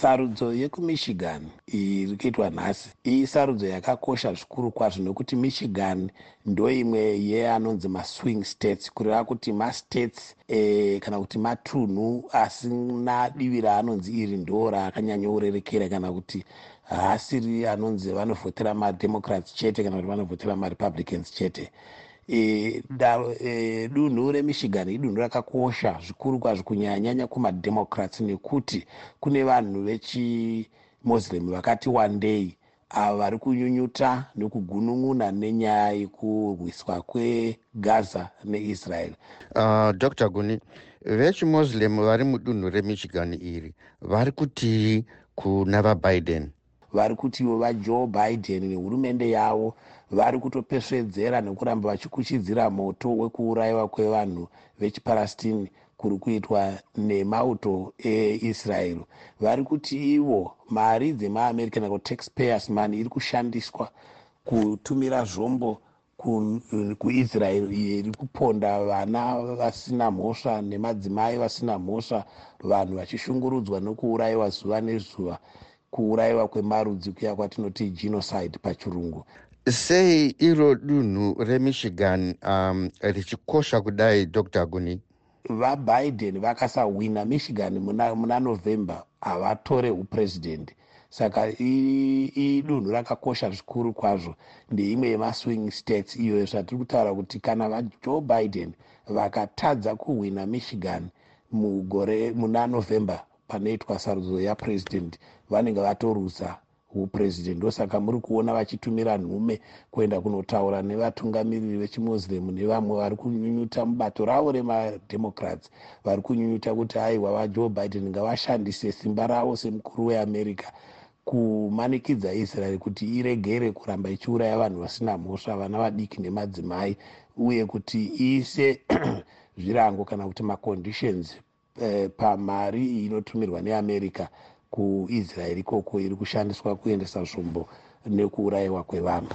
sarudzo yekumichigan iri kuitwa nhasi isarudzo yakakosha zvikuru kwazvo nekuti michigan ndo imwe yeanonzi maswing states kureva kuti mastates e, kana kuti matunhu asina divi raanonzi iri ndo raakanyanyourerekera kana kuti haasiri anonzi vanovhotera mademocrats chete kana kuti vanovhotera marepublicans chete dunhu remichigan idunhu rakakosha zvikuru kwazvo kunyanyanyanya kumademocrats nekuti kune vanhu vechimuslim vakati wandei. Avo vari kunyunyuta nekugunun'una nenyaya yekurwiswa kwegaza neisrael. Uh, dr guni vechimuslim vari mudunhu remichigan iri vari kutii kuna vabiden vari kutiwo vajoe biden nehurumende yavo vari kutopesvedzera nekuramba vachikuchidzira moto wekuurayiwa kwevanhu vechipalestine kuri kuitwa nemauto eisraeri vari kuti ivo mari dzemaamerica nako taxpayers money iri kushandiswa kutumira zvombo kuisraeri iyo iri kuponda vana vasina mhosva nemadzimai vasina mhosva vanhu vachishungurudzwa nekuurayiwa zuva nezuva kuurayiwa kwemarudzi kuya kwatinoti genocide pachirungu. Sei iro dunhu remichigan um, richikosha kudai dr guni? Vabiden vakasahwina michigan muna, muna november havatore upurezidendi saka idunhu rakakosha zvikuru kwazvo. Ndeimwe yemaswing states iyoyo zvatiri kutaura kuti kana vajoe biden vakatadza kuhwina michigan mugore muna november panoitwa sarudzo yapurezidendi vanenge vatorusa upurezidendi ndosaka muri kuona vachitumira nhume kuenda kunotaura nevatungamiriri vechimuslim nevamwe vari kunyunyuta mubato ravo remademocrats. Vari kunyunyuta kuti aiwa vajoe biden ngavashandise simba ravo semukuru weamerica kumanikidza israeri kuti iregere kuramba ichiuraya vanhu vasina mhosva vana vadiki nemadzimai uye kuti iise zvirango kana kuti maconditions eh, pamari inotumirwa neamerica kuisraeri ikoko iri kushandiswa kuendesa zvombo nekuurayiwa kwevanhu